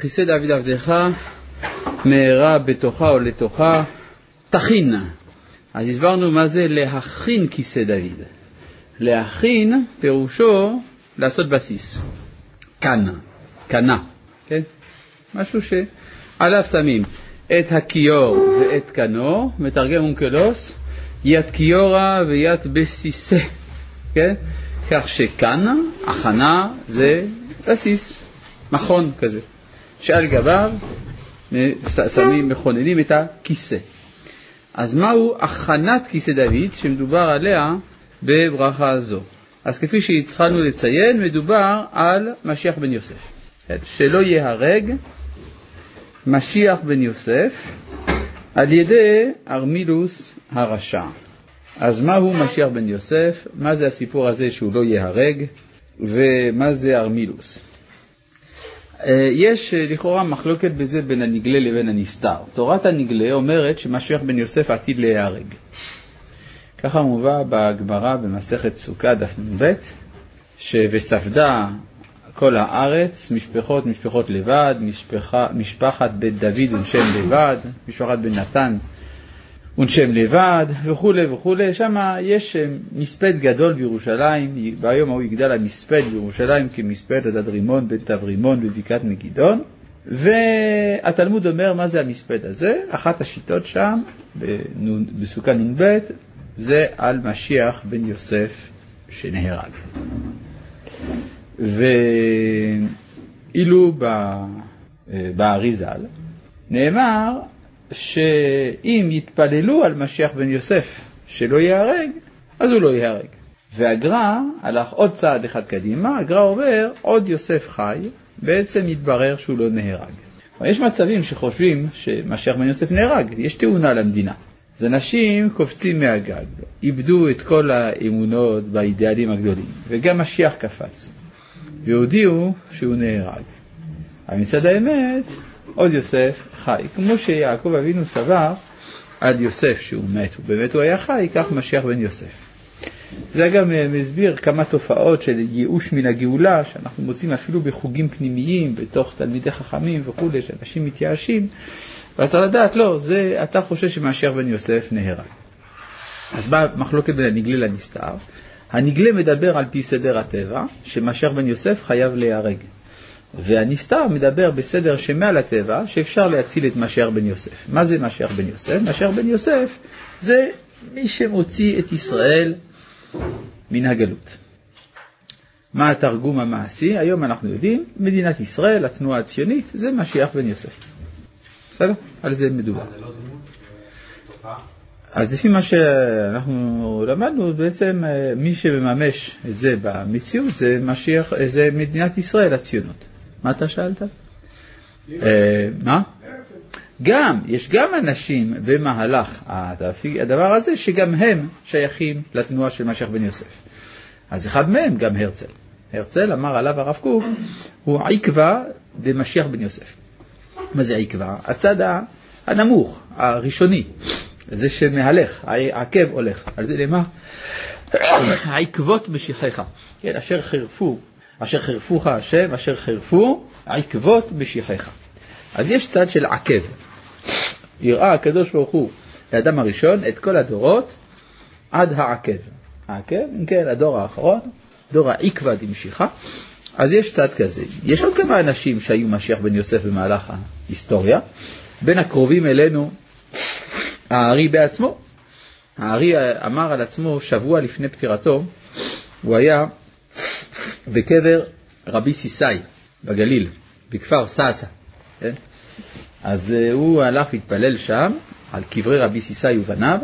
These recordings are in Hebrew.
כיסא דוד עבדך מהרה בתוכה או לתוכה תכין. אז הסברנו מה זה להכין כיסא דוד. להכין פירושו לעשות בסיס. כאן, קנה, כן? משהו שעליו שמים את הכיור ואת קנו, מתרגם אונקלוס, יד כיורה ויד בסיסה, כן? כך שכאן, הכנה זה בסיס, מכון כזה, שעל גביו שמים, מכוננים את הכיסא. אז מהו הכנת כיסא דוד שמדובר עליה בברכה זו? אז כפי שהתחלנו לציין, מדובר על משיח בן יוסף. כן, שלא ייהרג משיח בן יוסף על ידי ארמילוס הרשע. אז מהו משיח בן יוסף? מה זה הסיפור הזה שהוא לא ייהרג? ומה זה ארמילוס? אה, יש אה, לכאורה מחלוקת בזה בין הנגלה לבין הנסתר. תורת הנגלה אומרת שמשיח בן יוסף עתיד להיהרג. ככה מובא בגמרא במסכת סוכה דף נ"ב, ש"וספדה כל הארץ, משפחות משפחות לבד, משפחה, משפחת בית דוד ונשם לבד, משפחת בן נתן ונשם לבד וכולי וכולי, שם יש אה, מספד גדול בירושלים, ביום ההוא יגדל המספד בירושלים כמספד הדד רימון בן תברימון בבקעת מגידון, והתלמוד אומר מה זה המספד הזה, אחת השיטות שם, בסוכה נ"ב, זה על משיח בן יוסף שנהרג. ואילו באריזל נאמר שאם יתפללו על משיח בן יוסף שלא ייהרג, אז הוא לא ייהרג. והגר"א הלך עוד צעד אחד קדימה, הגר"א אומר עוד יוסף חי, בעצם יתברר שהוא לא נהרג. יש מצבים שחושבים שמשיח בן יוסף נהרג, יש תאונה למדינה. אז אנשים קופצים מהגג, איבדו את כל האמונות באידיאלים הגדולים, וגם משיח קפץ, והודיעו שהוא נהרג. אבל מצד האמת, עוד יוסף חי. כמו שיעקב אבינו סבר עד יוסף שהוא מת, ובאמת הוא היה חי, כך משיח בן יוסף. זה גם מסביר כמה תופעות של ייאוש מן הגאולה, שאנחנו מוצאים אפילו בחוגים פנימיים, בתוך תלמידי חכמים וכולי, שאנשים מתייאשים, ואז על לדעת, לא, זה, אתה חושב שמשיח בן יוסף נהרג. אז באה מחלוקת בין הנגלה לנסתר. הנגלה מדבר על פי סדר הטבע, שמשיח בן יוסף חייב להיהרג. והנסתר מדבר בסדר שמעל הטבע, שאפשר להציל את משיח בן יוסף. מה זה משיח בן יוסף? משיח בן יוסף זה מי שמוציא את ישראל מן הגלות. מה התרגום המעשי? היום אנחנו יודעים, מדינת ישראל, התנועה הציונית, זה משיח בן יוסף. בסדר? על זה מדובר. אז לפי מה שאנחנו למדנו, בעצם אה, מי שמממש את זה במציאות זה משיח, זה מדינת ישראל, הציונות. מה אתה שאלת? אה, מה? גם, יש גם אנשים במהלך הדבר הזה שגם הם שייכים לתנועה של משיח בן יוסף. אז אחד מהם גם הרצל. הרצל אמר עליו הרב קוק, הוא עקבא במשיח בן יוסף. מה זה עקבא? הצד הנמוך, הראשוני, זה שמהלך, העקב הולך. על זה נאמר, העקבות משיחיך, כן, אשר חירפו אשר חירפוך השם, אשר חירפו עקבות משיחיך. אז יש צד של עקב. יראה הקדוש ברוך הוא לאדם הראשון את כל הדורות עד העקב. העקב, אם כן, הדור האחרון, דור העקבא דמשיחא. אז יש צד כזה. יש עוד כמה אנשים שהיו משיח בן יוסף במהלך ההיסטוריה. בין הקרובים אלינו, הארי בעצמו. הארי אמר על עצמו שבוע לפני פטירתו, הוא היה בקבר רבי סיסאי בגליל, בכפר סאסא. כן? אז uh, הוא הלך והתפלל שם, על קברי רבי סיסאי ובניו,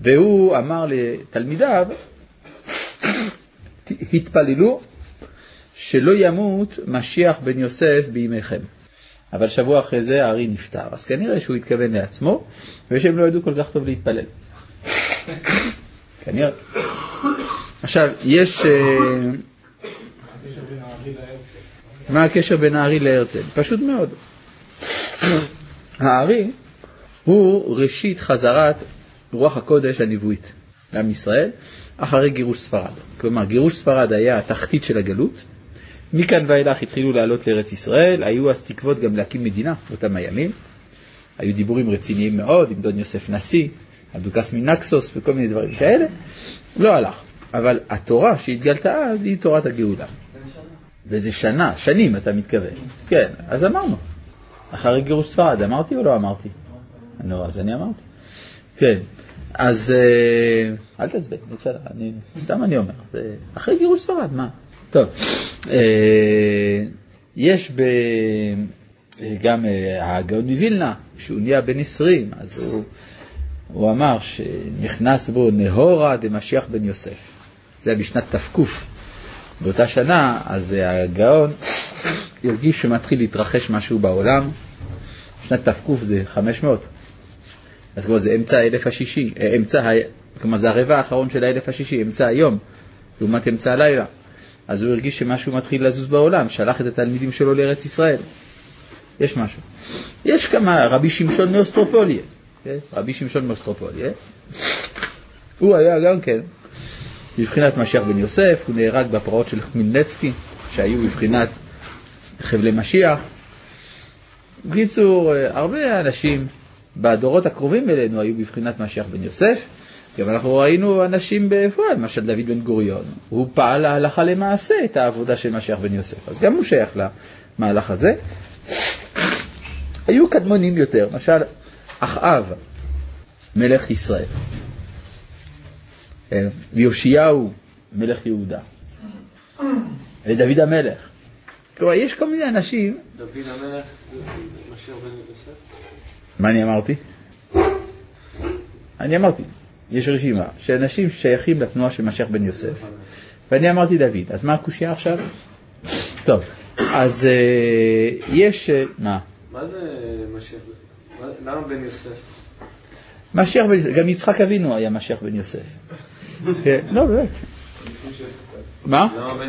והוא אמר לתלמידיו, התפללו שלא ימות משיח בן יוסף בימיכם. אבל שבוע אחרי זה הארי נפטר, אז כנראה שהוא התכוון לעצמו, ושהם לא ידעו כל כך טוב להתפלל. כנראה. עכשיו, יש... Uh, מה הקשר בין הארי להרצל? פשוט מאוד. הארי הוא ראשית חזרת רוח הקודש הנבואית לעם ישראל אחרי גירוש ספרד. כלומר, גירוש ספרד היה התחתית של הגלות, מכאן ואילך התחילו לעלות לארץ ישראל, היו אז תקוות גם להקים מדינה באותם הימים. היו דיבורים רציניים מאוד עם דון יוסף נשיא, הדוכס מנקסוס וכל מיני דברים כאלה. לא הלך. אבל התורה שהתגלתה אז היא תורת הגאולה. וזה שנה, שנים אתה מתכוון. כן, אז אמרנו. אחרי גירוש ספרד, אמרתי או לא אמרתי? נו, אז אני אמרתי. כן, אז אה, אל תעצבן, בסדר, אני, סתם אני אומר, אחרי גירוש ספרד, מה? טוב, אה, יש ב... גם אה, הגאון מווילנה, כשהוא נהיה בן 20, אז הוא, הוא אמר שנכנס בו נהורה דמשיח בן יוסף. זה היה בשנת תק. באותה שנה, אז הגאון הרגיש שמתחיל להתרחש משהו בעולם. שנת תק זה 500. אז כבר זה אמצע האלף השישי, אה, אמצע, כלומר זה הרבע האחרון של האלף השישי, אמצע היום, לעומת אמצע הלילה. אז הוא הרגיש שמשהו מתחיל לזוז בעולם, שלח את התלמידים שלו לארץ ישראל. יש משהו. יש כמה, רבי שמשון מאוסטרופוליה, כן? רבי שמשון מאוסטרופוליה, הוא היה גם כן בבחינת משיח בן יוסף, הוא נהרג בפרעות של חמילנצקי, שהיו בבחינת חבלי משיח. בקיצור, הרבה אנשים בדורות הקרובים אלינו היו בבחינת משיח בן יוסף. גם אנחנו ראינו אנשים בפועל, למשל דוד בן גוריון, הוא פעל להלכה למעשה את העבודה של משיח בן יוסף, אז גם הוא שייך למהלך הזה. היו קדמונים יותר, למשל אחאב, מלך ישראל, אה, ויאשיהו, מלך יהודה, ודוד המלך. כלומר, יש כל מיני אנשים... דוד המלך, משיח בן יוסף? מה אני אמרתי? אני אמרתי, יש רשימה של אנשים ששייכים לתנועה של משיח בן יוסף, ואני אמרתי דוד, אז מה הקושייה עכשיו? טוב, אז uh, יש... Uh, מה? מה זה משיח? למה בן יוסף? משיח בן יוסף, גם יצחק אבינו היה משיח בן יוסף. כן, לא, באמת. מה? אני אומר.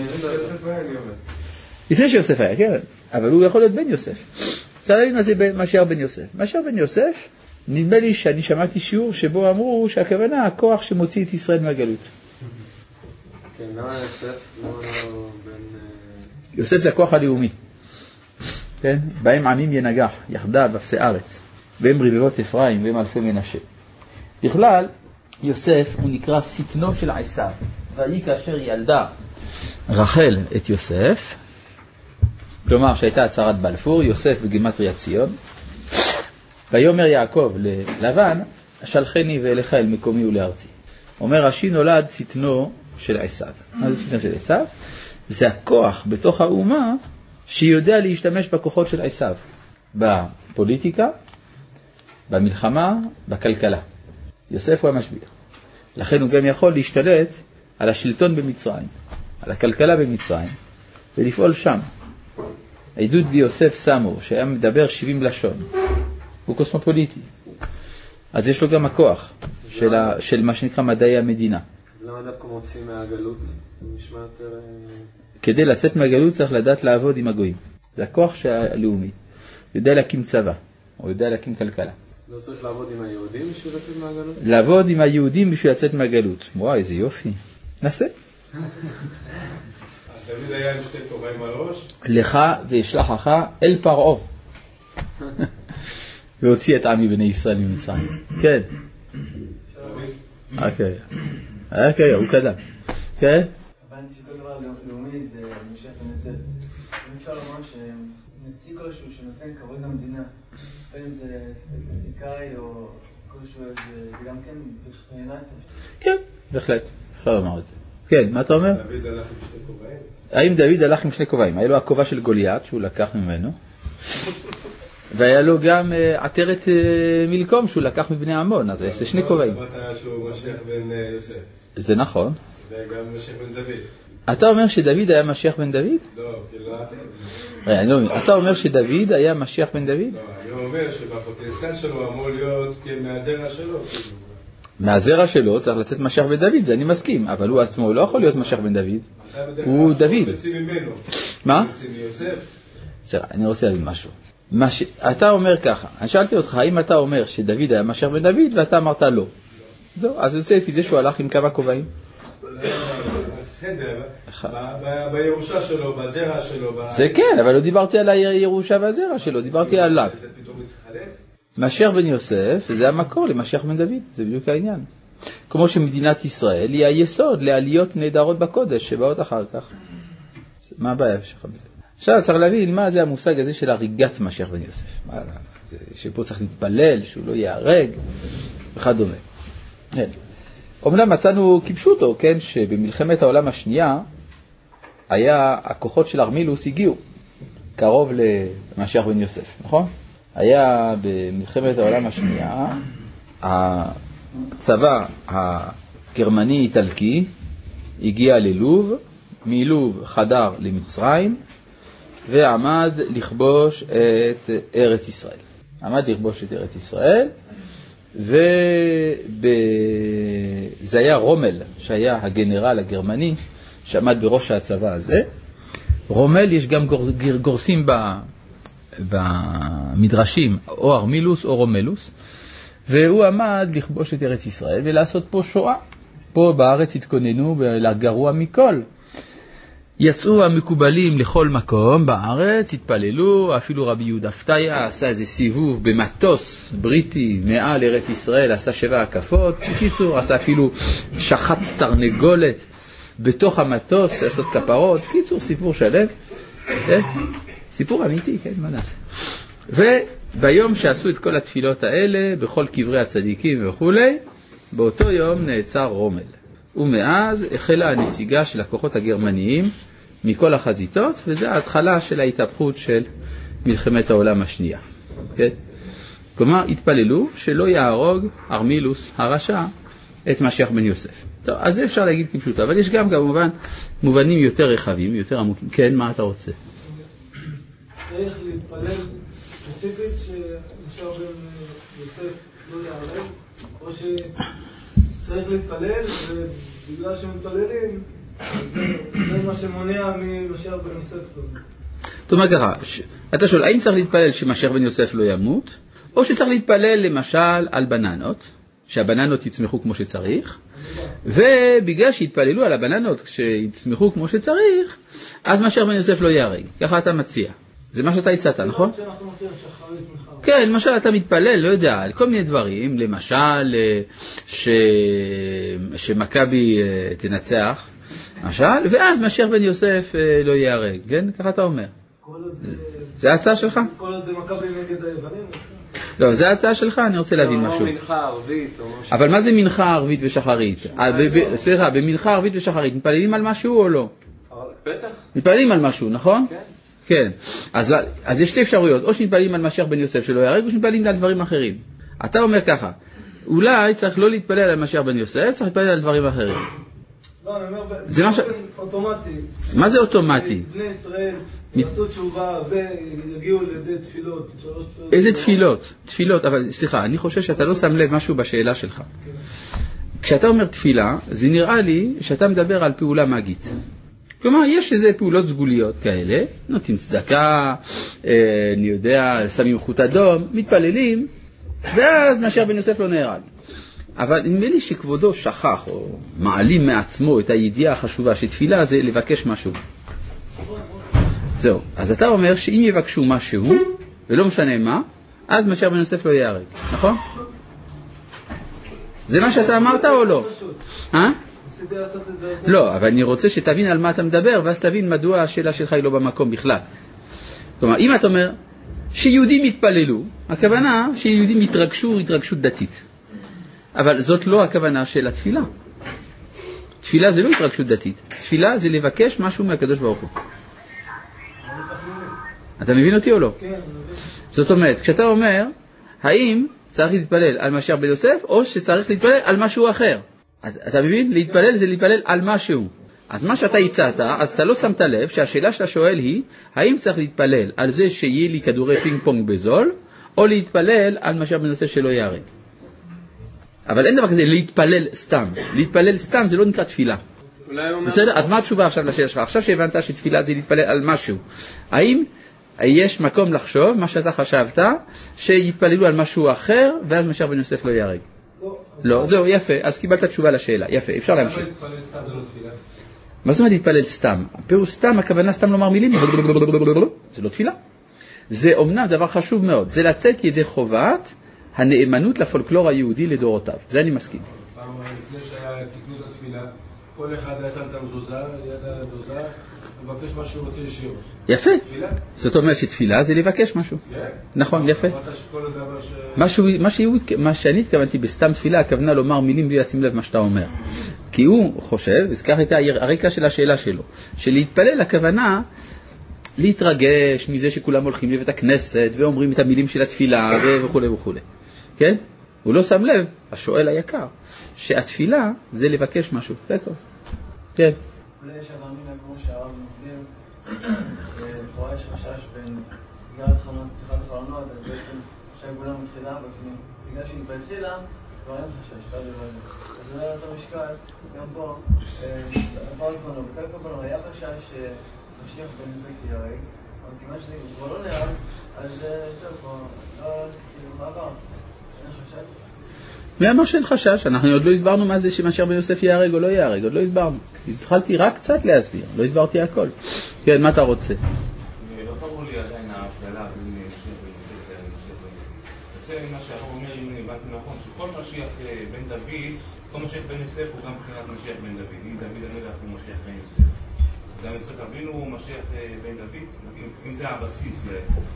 לפני שיוסף היה, כן, אבל הוא יכול להיות בן יוסף. צריך להבין מה זה משיח בן יוסף. משיח בן יוסף, נדמה לי שאני שמעתי שיעור שבו אמרו שהכוונה הכוח שמוציא את ישראל מהגלות. כן, למה יוסף? לא בן... יוסף זה הכוח הלאומי. כן? בהם עמים ינגח, יחדיו אפסי ארץ, והם רבבות אפרים והם אלפי מנשה. בכלל, יוסף הוא נקרא שטנו של עשיו. ויהי כאשר ילדה רחל את יוסף, כלומר שהייתה הצהרת בלפור, יוסף בגימטריה ציון, ויאמר יעקב ללבן, שלחני ואליך אל מקומי ולארצי. אומר רש"י נולד שטנו של עשיו. מה זה שטנו של עשיו? זה הכוח בתוך האומה שיודע להשתמש בכוחות של עשיו, בפוליטיקה, במלחמה, בכלכלה. יוסף הוא המשביע. לכן הוא גם יכול להשתלט על השלטון במצרים, על הכלכלה במצרים, ולפעול שם. העדות ביוסף סמו, שהיה מדבר 70 לשון, הוא קוסמופוליטי. אז יש לו גם הכוח של, ה, של מה שנקרא מדעי המדינה. אז למה דווקא מוצאים מהגלות? נשמע יותר... אה, כדי לצאת מהגלות צריך לדעת לעבוד עם הגויים. זה הכוח הלאומי. יודע להקים צבא, או יודע להקים כלכלה. לא צריך לעבוד עם היהודים בשביל לצאת מהגלות? לעבוד עם היהודים בשביל לצאת מהגלות. וואי, איזה יופי. נסה. דוד היה עם שתי כובעים על ראש? לך ואשלחך אל פרעה. והוציא את עמי בני ישראל ממצרים. כן. אוקיי. אוקיי, הוא קדם. כן? הבנתי שכל דבר לאומי זה ממשך ונזל. אם אפשר לומר שנציג כלשהו שנותן כבוד למדינה, בין זה או כלשהו, זה גם כן מבחינת... כן, בהחלט. אפשר לומר את זה. כן, מה אתה אומר? דוד הלך עם שתי כובעים? האם דוד הלך עם שני כובעים? היה לו הכובע של גוליית שהוא לקח ממנו, והיה לו גם אה, עטרת אה, מלקום שהוא לקח מבני עמון, אז זה שני כובעים. משיח בן אה, יוסף, זה נכון. וגם משיח בן דוד. אתה אומר שדוד היה משיח בן דוד? לא, כאילו... רגע, אני לא מבין. אתה אומר שדוד היה משיח בן דוד? לא, אני אומר שבפוטנציאל שלו אמור להיות מהזרע שלו. כאילו. מהזרע שלו צריך לצאת משיח בן דוד, זה אני מסכים, אבל הוא עצמו לא יכול להיות משיח בן דוד. הוא דוד. מה? בסדר, אני רוצה להגיד משהו. אתה אומר ככה, אני שאלתי אותך, האם אתה אומר שדוד היה משיח בן דוד, ואתה אמרת לא. זהו, אז יוצא לפי זה שהוא הלך עם כמה כובעים. ב- ב- בירושה שלו, בזרע שלו. זה כן, אבל לא דיברתי על הירושה והזרע שלו, דיברתי עליו. פתאום מתחלף? משיח בן יוסף זה המקור למשיח בן דוד, זה בדיוק העניין. כמו שמדינת ישראל היא היסוד לעליות נהדרות בקודש שבאות אחר כך. מה הבעיה שלך בזה? עכשיו צריך להבין מה זה המושג הזה של הריגת משיח בן יוסף. שפה צריך להתפלל, שהוא לא ייהרג וכדומה. אומנם מצאנו כפשוטו, כן, שבמלחמת העולם השנייה היה, הכוחות של ארמילוס הגיעו קרוב למשיח בן יוסף, נכון? היה במלחמת העולם השנייה, הצבא הגרמני-איטלקי הגיע ללוב, מלוב חדר למצרים ועמד לכבוש את ארץ ישראל. עמד לכבוש את ארץ ישראל, וזה היה רומל, שהיה הגנרל הגרמני שעמד בראש הצבא הזה. רומל, יש גם גור, גורסים במדרשים, או ארמילוס או רומלוס, והוא עמד לכבוש את ארץ ישראל ולעשות פה שואה. פה בארץ התכוננו לגרוע מכל. יצאו המקובלים לכל מקום בארץ, התפללו, אפילו רבי יהודה פתיה עשה איזה סיבוב במטוס בריטי מעל ארץ ישראל, עשה שבע הקפות, בקיצור, עשה אפילו שחט תרנגולת בתוך המטוס, לעשות כפרות, בקיצור, סיפור שלם, כן? סיפור אמיתי, כן, מה נעשה? וביום שעשו את כל התפילות האלה, בכל קברי הצדיקים וכולי, באותו יום נעצר רומל. ומאז החלה הנסיגה של הכוחות הגרמניים מכל החזיתות, וזו ההתחלה של ההתהפכות של מלחמת העולם השנייה. כן? כלומר, התפללו שלא יהרוג ארמילוס הרשע את משיח בן יוסף. טוב, אז זה אפשר להגיד כפשוטו, אבל יש גם כמובן מובנים יותר רחבים, יותר עמוקים. כן, מה אתה רוצה? צריך להתפלל ספציפית שמשה בן יוסף לא ייהרג, או שצריך להתפלל ובגלל שמתפללים, זה זה מה שמונע ממשה בן יוסף. זאת אומרת ככה, אתה שואל, האם צריך להתפלל שמשיח בן יוסף לא ימות, או שצריך להתפלל למשל על בננות, שהבננות יצמחו כמו שצריך, ובגלל שהתפללו על הבננות שיצמחו כמו שצריך, אז משיח בן יוסף לא ייהרג. ככה אתה מציע. זה מה שאתה הצעת, נכון? כן, למשל אתה מתפלל, לא יודע, על כל מיני דברים, למשל אה, ש... שמכבי אה, תנצח, למשל, ואז משיח בן יוסף אה, לא ייהרג, כן? ככה אתה אומר. זה- ההצעה שלך? כל עוד זה מכבי נגד היוונים. לא, זה ההצעה שלך, אני רוצה להבין משהו. ערבית או משהו. אבל מה זה מנחה ערבית ושחרית? אה, סליחה, במנחה ערבית ושחרית מתפללים על משהו או לא? בטח. מתפללים על משהו, נכון? כן. כן. אז, אז יש שתי אפשרויות, או שמתפללים על משיח בן יוסף שלא ייהרג, או שמתפללים על דברים אחרים. אתה אומר ככה, אולי צריך לא להתפלל על משיח בן יוסף, צריך להתפלל על דברים אחרים. לא, אני אומר, זה מה ש- אוטומטי. מה זה אוטומטי? בני ישראל יעשו תשובה ויגיעו לידי תפילות. איזה תפילות? תפילות, אבל סליחה, אני חושב שאתה לא שם לב משהו בשאלה שלך. כשאתה אומר תפילה, זה נראה לי שאתה מדבר על פעולה מגית. כלומר, יש איזה פעולות סגוליות כאלה, נותנים צדקה, אה, אני יודע, שמים חוט אדום, מתפללים, ואז משיח בן יוסף לא נהרג. אבל נדמה לי שכבודו שכח, או מעלים מעצמו את הידיעה החשובה שתפילה זה לבקש משהו. זהו, אז אתה אומר שאם יבקשו משהו, ולא משנה מה, אז משיח בן יוסף לא ייהרג, נכון? זה מה שאתה אמרת או לא? אה? לא, אבל אני רוצה שתבין על מה אתה מדבר, ואז תבין מדוע השאלה שלך היא לא במקום בכלל. כלומר, אם אתה אומר שיהודים יתפללו, הכוונה שיהודים יתרגשו התרגשות דתית. אבל זאת לא הכוונה של התפילה. תפילה זה לא התרגשות דתית, תפילה זה לבקש משהו מהקדוש ברוך הוא. אתה מבין אותי או לא? כן. זאת אומרת, כשאתה אומר, האם צריך להתפלל על משיח בן יוסף, או שצריך להתפלל על משהו אחר. אתה אתה מבין? להתפלל זה להתפלל על משהו. אז מה שאתה הצעת, אז אתה לא שמת לב שהשאלה של השואל היא, האם צריך להתפלל על זה שיהיה לי כדורי פינג פונג בזול, או להתפלל על משיח בן יוסף שלא ייהרג. אבל אין דבר כזה להתפלל סתם. להתפלל סתם זה לא נקרא תפילה. אומר... בסדר? אז מה התשובה עכשיו לשאלה שלך? עכשיו שהבנת שתפילה זה להתפלל על משהו, האם יש מקום לחשוב, מה שאתה חשבת, שיתפללו על משהו אחר, ואז משיח בן יוסף לא ייהרג? לא. לא, זהו, יפה, אז קיבלת תשובה לשאלה, יפה, אפשר למה להמשיך. להתפלל סתם זה לא תפילה? מה זאת אומרת להתפלל סתם? פירוש סתם, הכוונה סתם לומר מילים, זה לא תפילה. זה אומנם דבר חשוב מאוד, זה לצאת ידי חובת הנאמנות לפולקלור היהודי לדורותיו, זה אני מסכים. פעם לפני שהיה תיקנו את התפילה, כל אחד היה שם את המזוזה, ליד המזוזה, מבקש מה שהוא רוצה לשיר. יפה. תפילה? זאת אומרת שתפילה זה לבקש משהו. כן. נכון, יפה. מה שאני התכוונתי בסתם תפילה, הכוונה לומר מילים בלי לשים לב מה שאתה אומר. כי הוא חושב, וכך הייתה הרקע של השאלה שלו, שלהתפלל הכוונה להתרגש מזה שכולם הולכים לבית הכנסת ואומרים את המילים של התפילה וכולי וכולי. כן? הוא לא שם לב, השואל היקר, שהתפילה זה לבקש משהו, זה הכל. כן. אולי יש אבל מן כמו שהרב מסביר, שלכאורה יש חשש בין סגירת חלונות, פתיחת החלונות, אז בעצם שהגאולה מתחילה, בפנים. בגלל שהיא אז כבר אין חשש, לא. אז אולי על אותו משקל, גם פה, עבר זמנו, בתל קבלנו היה חשש שמשיח בן יוסף ייהרג, אבל כיוון שזה כבר לא נהרג, אז זהו, כבר לא, כאילו, מה עבר? מי אמר שאין חשש? אנחנו עוד לא הסברנו מה זה שמשיח בן יוסף ייהרג או לא ייהרג, עוד לא הסברנו. התחלתי רק קצת להסביר, לא הסברתי הכל. כן, מה אתה רוצה? לא נכון, שכל משיח אה, בן דוד, כל משיח בן יוסף הוא גם מבחינת משיח בן דוד. אם דוד המלך הוא משיח בן יוסף. גם יצחק אבינו הוא משיח אה, בן דוד, אם- זה הבסיס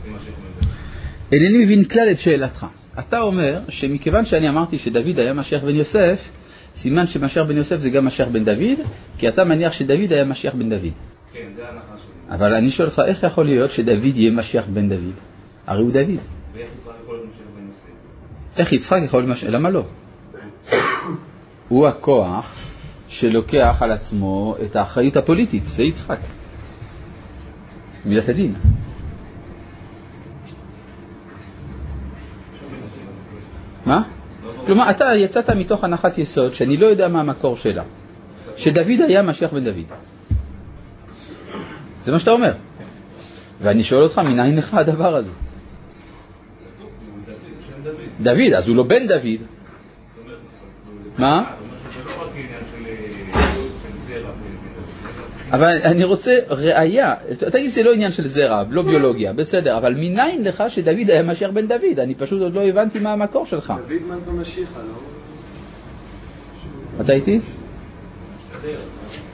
למשיח בן דוד. אינני מבין כלל את שאלתך. אתה אומר שמכיוון שאני אמרתי שדוד היה משיח בן יוסף, סימן שמשיח בן יוסף זה גם משיח בן דוד, כי אתה מניח שדוד היה משיח בן דוד. כן, זה ההנחה שלי. אבל אני שואל אותך, איך יכול להיות שדוד יהיה משיח בן דוד? הרי הוא דוד. ואיך יצחק יכול להיות משיח בן יוסף? איך יצחק יכול להיות משיח? למה לא? הוא הכוח שלוקח על עצמו את האחריות הפוליטית, זה יצחק. מידת הדין. מה? כלומר, אתה יצאת מתוך הנחת יסוד שאני לא יודע מה המקור שלה, שדוד היה משיח בן דוד. זה מה שאתה אומר. ואני שואל אותך, מניין לך הדבר הזה? דוד, אז הוא לא בן דוד. מה? זה לא רק עניין של אה, של זרע. ו- אבל אני רוצה ראייה, תגיד שזה לא עניין של זרע, לא ביולוגיה, בסדר, אבל מניין לך שדוד היה משיח בן דוד? אני פשוט עוד לא הבנתי מה המקור שלך. דוד מלכה משיחה, לא? אתה איתי?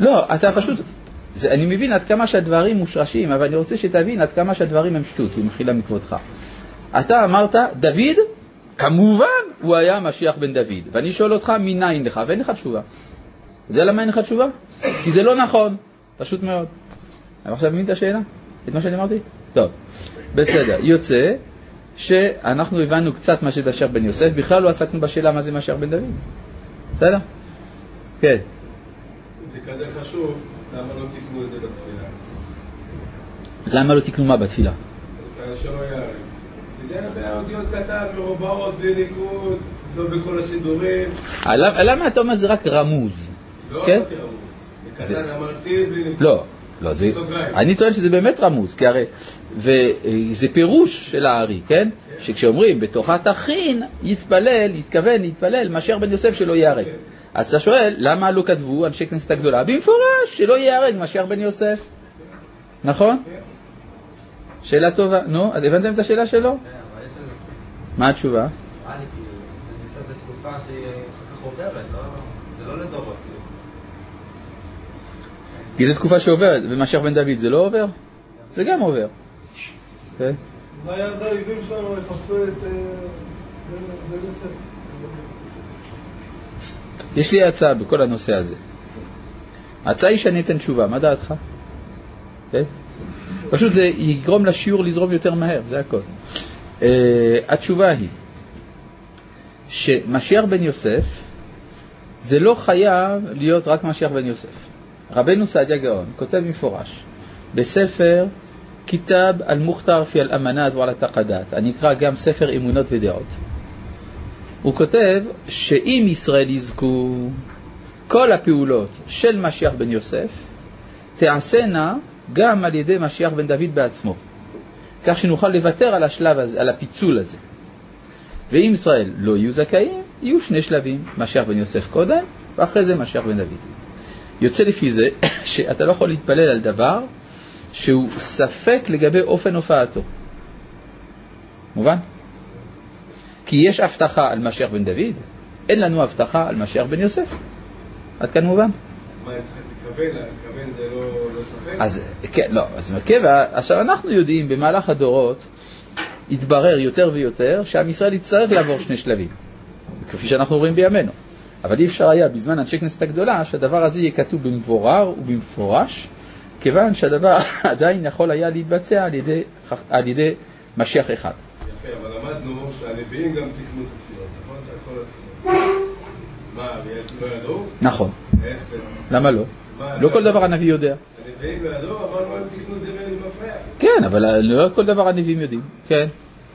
לא, אתה פשוט, זה, אני מבין עד כמה שהדברים מושרשים, אבל אני רוצה שתבין עד כמה שהדברים הם שטות, במחילה מכבודך. אתה אמרת, דוד, כמובן, הוא היה משיח בן דוד. ואני שואל אותך, מניין לך? ואין לך תשובה. אתה יודע למה אין לך תשובה? כי זה לא נכון, פשוט מאוד. אתה עכשיו מבין את השאלה? את מה שאני אמרתי? טוב, בסדר. יוצא שאנחנו הבנו קצת מה זה משיח בן יוסף, בכלל לא עסקנו בשאלה מה זה משיח בן דוד. בסדר? כן. זה כזה חשוב, למה לא תיקנו את זה בתפילה? למה לא תקנו מה בתפילה? זה היה באותיות קטן, מרובעות, בלי ניקוד, לא בכל הסידורים. למה למה אתה אומר זה רק רמוז? לא כן? אמרתי בלי ניקוד. לא, לא, זה. אני טוען שזה באמת רמוז, כי הרי, וזה פירוש של הארי, כן? שכשאומרים בתוכה תכין, יתפלל, יתכוון, יתפלל, מאשר בן יוסף שלא ייהרג. אז אתה שואל, למה לא כתבו אנשי כנסת הגדולה? במפורש, שלא ייהרג מאשר בן יוסף. נכון? שאלה טובה. נו, אז הבנתם את השאלה שלו? כן, מה התשובה? נראה לי כאילו, שזו תקופה שהיא אחר כך עוברת, לא, זה לא לדורות, כאילו. כי זו תקופה שעוברת, ומשיח בן דוד זה לא עובר? זה גם עובר. כן? אולי אז האויבים שלנו יחפשו את אה. יש לי הצעה בכל הנושא הזה. ההצעה היא שאני אתן תשובה, מה דעתך? כן? פשוט זה יגרום לשיעור לזרום יותר מהר, זה הכל. Uh, התשובה היא שמשיח בן יוסף זה לא חייב להיות רק משיח בן יוסף. רבנו סעדיה גאון כותב מפורש בספר כיתב אל-מוכתר פי אל-אמנת ועל התקדת, הנקרא גם ספר אמונות ודעות. הוא כותב שאם ישראל יזכו כל הפעולות של משיח בן יוסף תעשינה גם על ידי משיח בן דוד בעצמו, כך שנוכל לוותר על השלב הזה, על הפיצול הזה. ואם ישראל לא יהיו זכאים, יהיו שני שלבים, משיח בן יוסף קודם, ואחרי זה משיח בן דוד. יוצא לפי זה שאתה לא יכול להתפלל על דבר שהוא ספק לגבי אופן הופעתו. מובן? כי יש הבטחה על משיח בן דוד, אין לנו הבטחה על משיח בן יוסף. עד כאן מובן? אז מה, צריך להתכוון? להתכוון זה לא לא ספק? אז כן, לא, אז מרכבה, עכשיו אנחנו יודעים במהלך הדורות התברר יותר ויותר שעם ישראל יצטרך לעבור שני שלבים, כפי שאנחנו רואים בימינו. אבל אי אפשר היה בזמן אנשי כנסת הגדולה שהדבר הזה יהיה כתוב במבורר ובמפורש, כיוון שהדבר עדיין יכול היה להתבצע על ידי, על ידי משיח אחד. יפה, אבל למדנו שהנביאים גם תיקנו את התפילות, נכון? את כל התפילות. מה, לא ידעו? נכון. איך זה? למה לא? לא כל דבר הנביא יודע. הנביאים לא ידעו, אבל מה הם תיקנו את זה במפריע? כן, אבל לא כל דבר הנביאים יודעים. כן.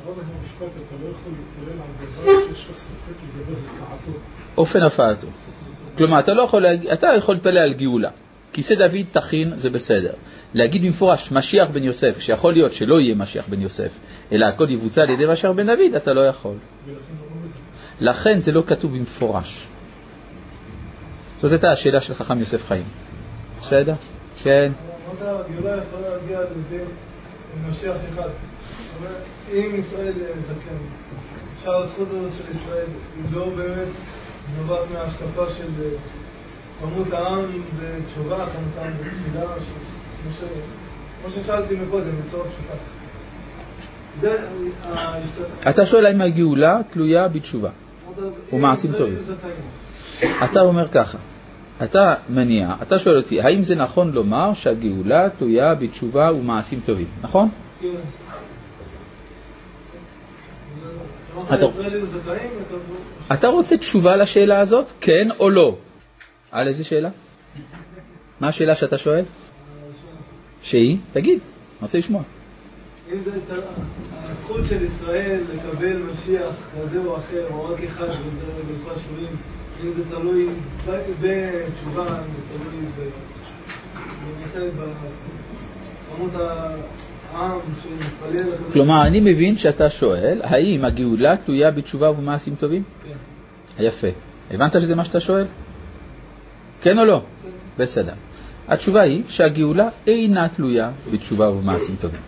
הרב המשפט, אתה לא יכול להתפלל על דבר שיש לך ספק לגבי הופעתו. אופן הופעתו. כלומר, אתה לא יכול, להג... אתה יכול להתפלל על גאולה. כיסא דוד תכין זה בסדר. להגיד במפורש משיח בן יוסף, שיכול להיות שלא יהיה משיח בן יוסף, אלא הכל יבוצע על ידי משיח בן דוד, אתה לא יכול. לכן זה לא כתוב במפורש. זאת הייתה השאלה של חכם יוסף חיים. בסדר? כן. אם ישראל זקן, אפשר הזכות הזאת של ישראל היא לא באמת נובעת מההשקפה של אה, כמות העם בתשובה, כמות העם בתפילה, כמו ששאלתי מקודם, בצורה פשוטה. ההשת- אתה שואל האם הגאולה תלויה בתשובה. ומעשים ישראל טובים. אתה אומר ככה, אתה מניע, אתה שואל אותי, האם זה נכון לומר שהגאולה תלויה בתשובה ומעשים טובים, נכון? כן. אתה- רוצה תשובה לשאלה הזאת, כן או לא? על איזה שאלה? מה השאלה שאתה שואל? שהיא? תגיד, אני רוצה לשמוע. אם זה ה- הזכות של ישראל לקבל משיח כזה או אחר, או רק אחד בכל השבויים, אם זה תלוי בתשובה, זה תלוי ב- במעשה, בכמות שמתפלל כלומר, אני מבין שאתה שואל, האם הגאולה תלויה בתשובה ובמעשים טובים? כן. יפה. הבנת שזה מה שאתה שואל? כן או לא? בסדר. התשובה היא שהגאולה אינה תלויה בתשובה ובמעשים טובים.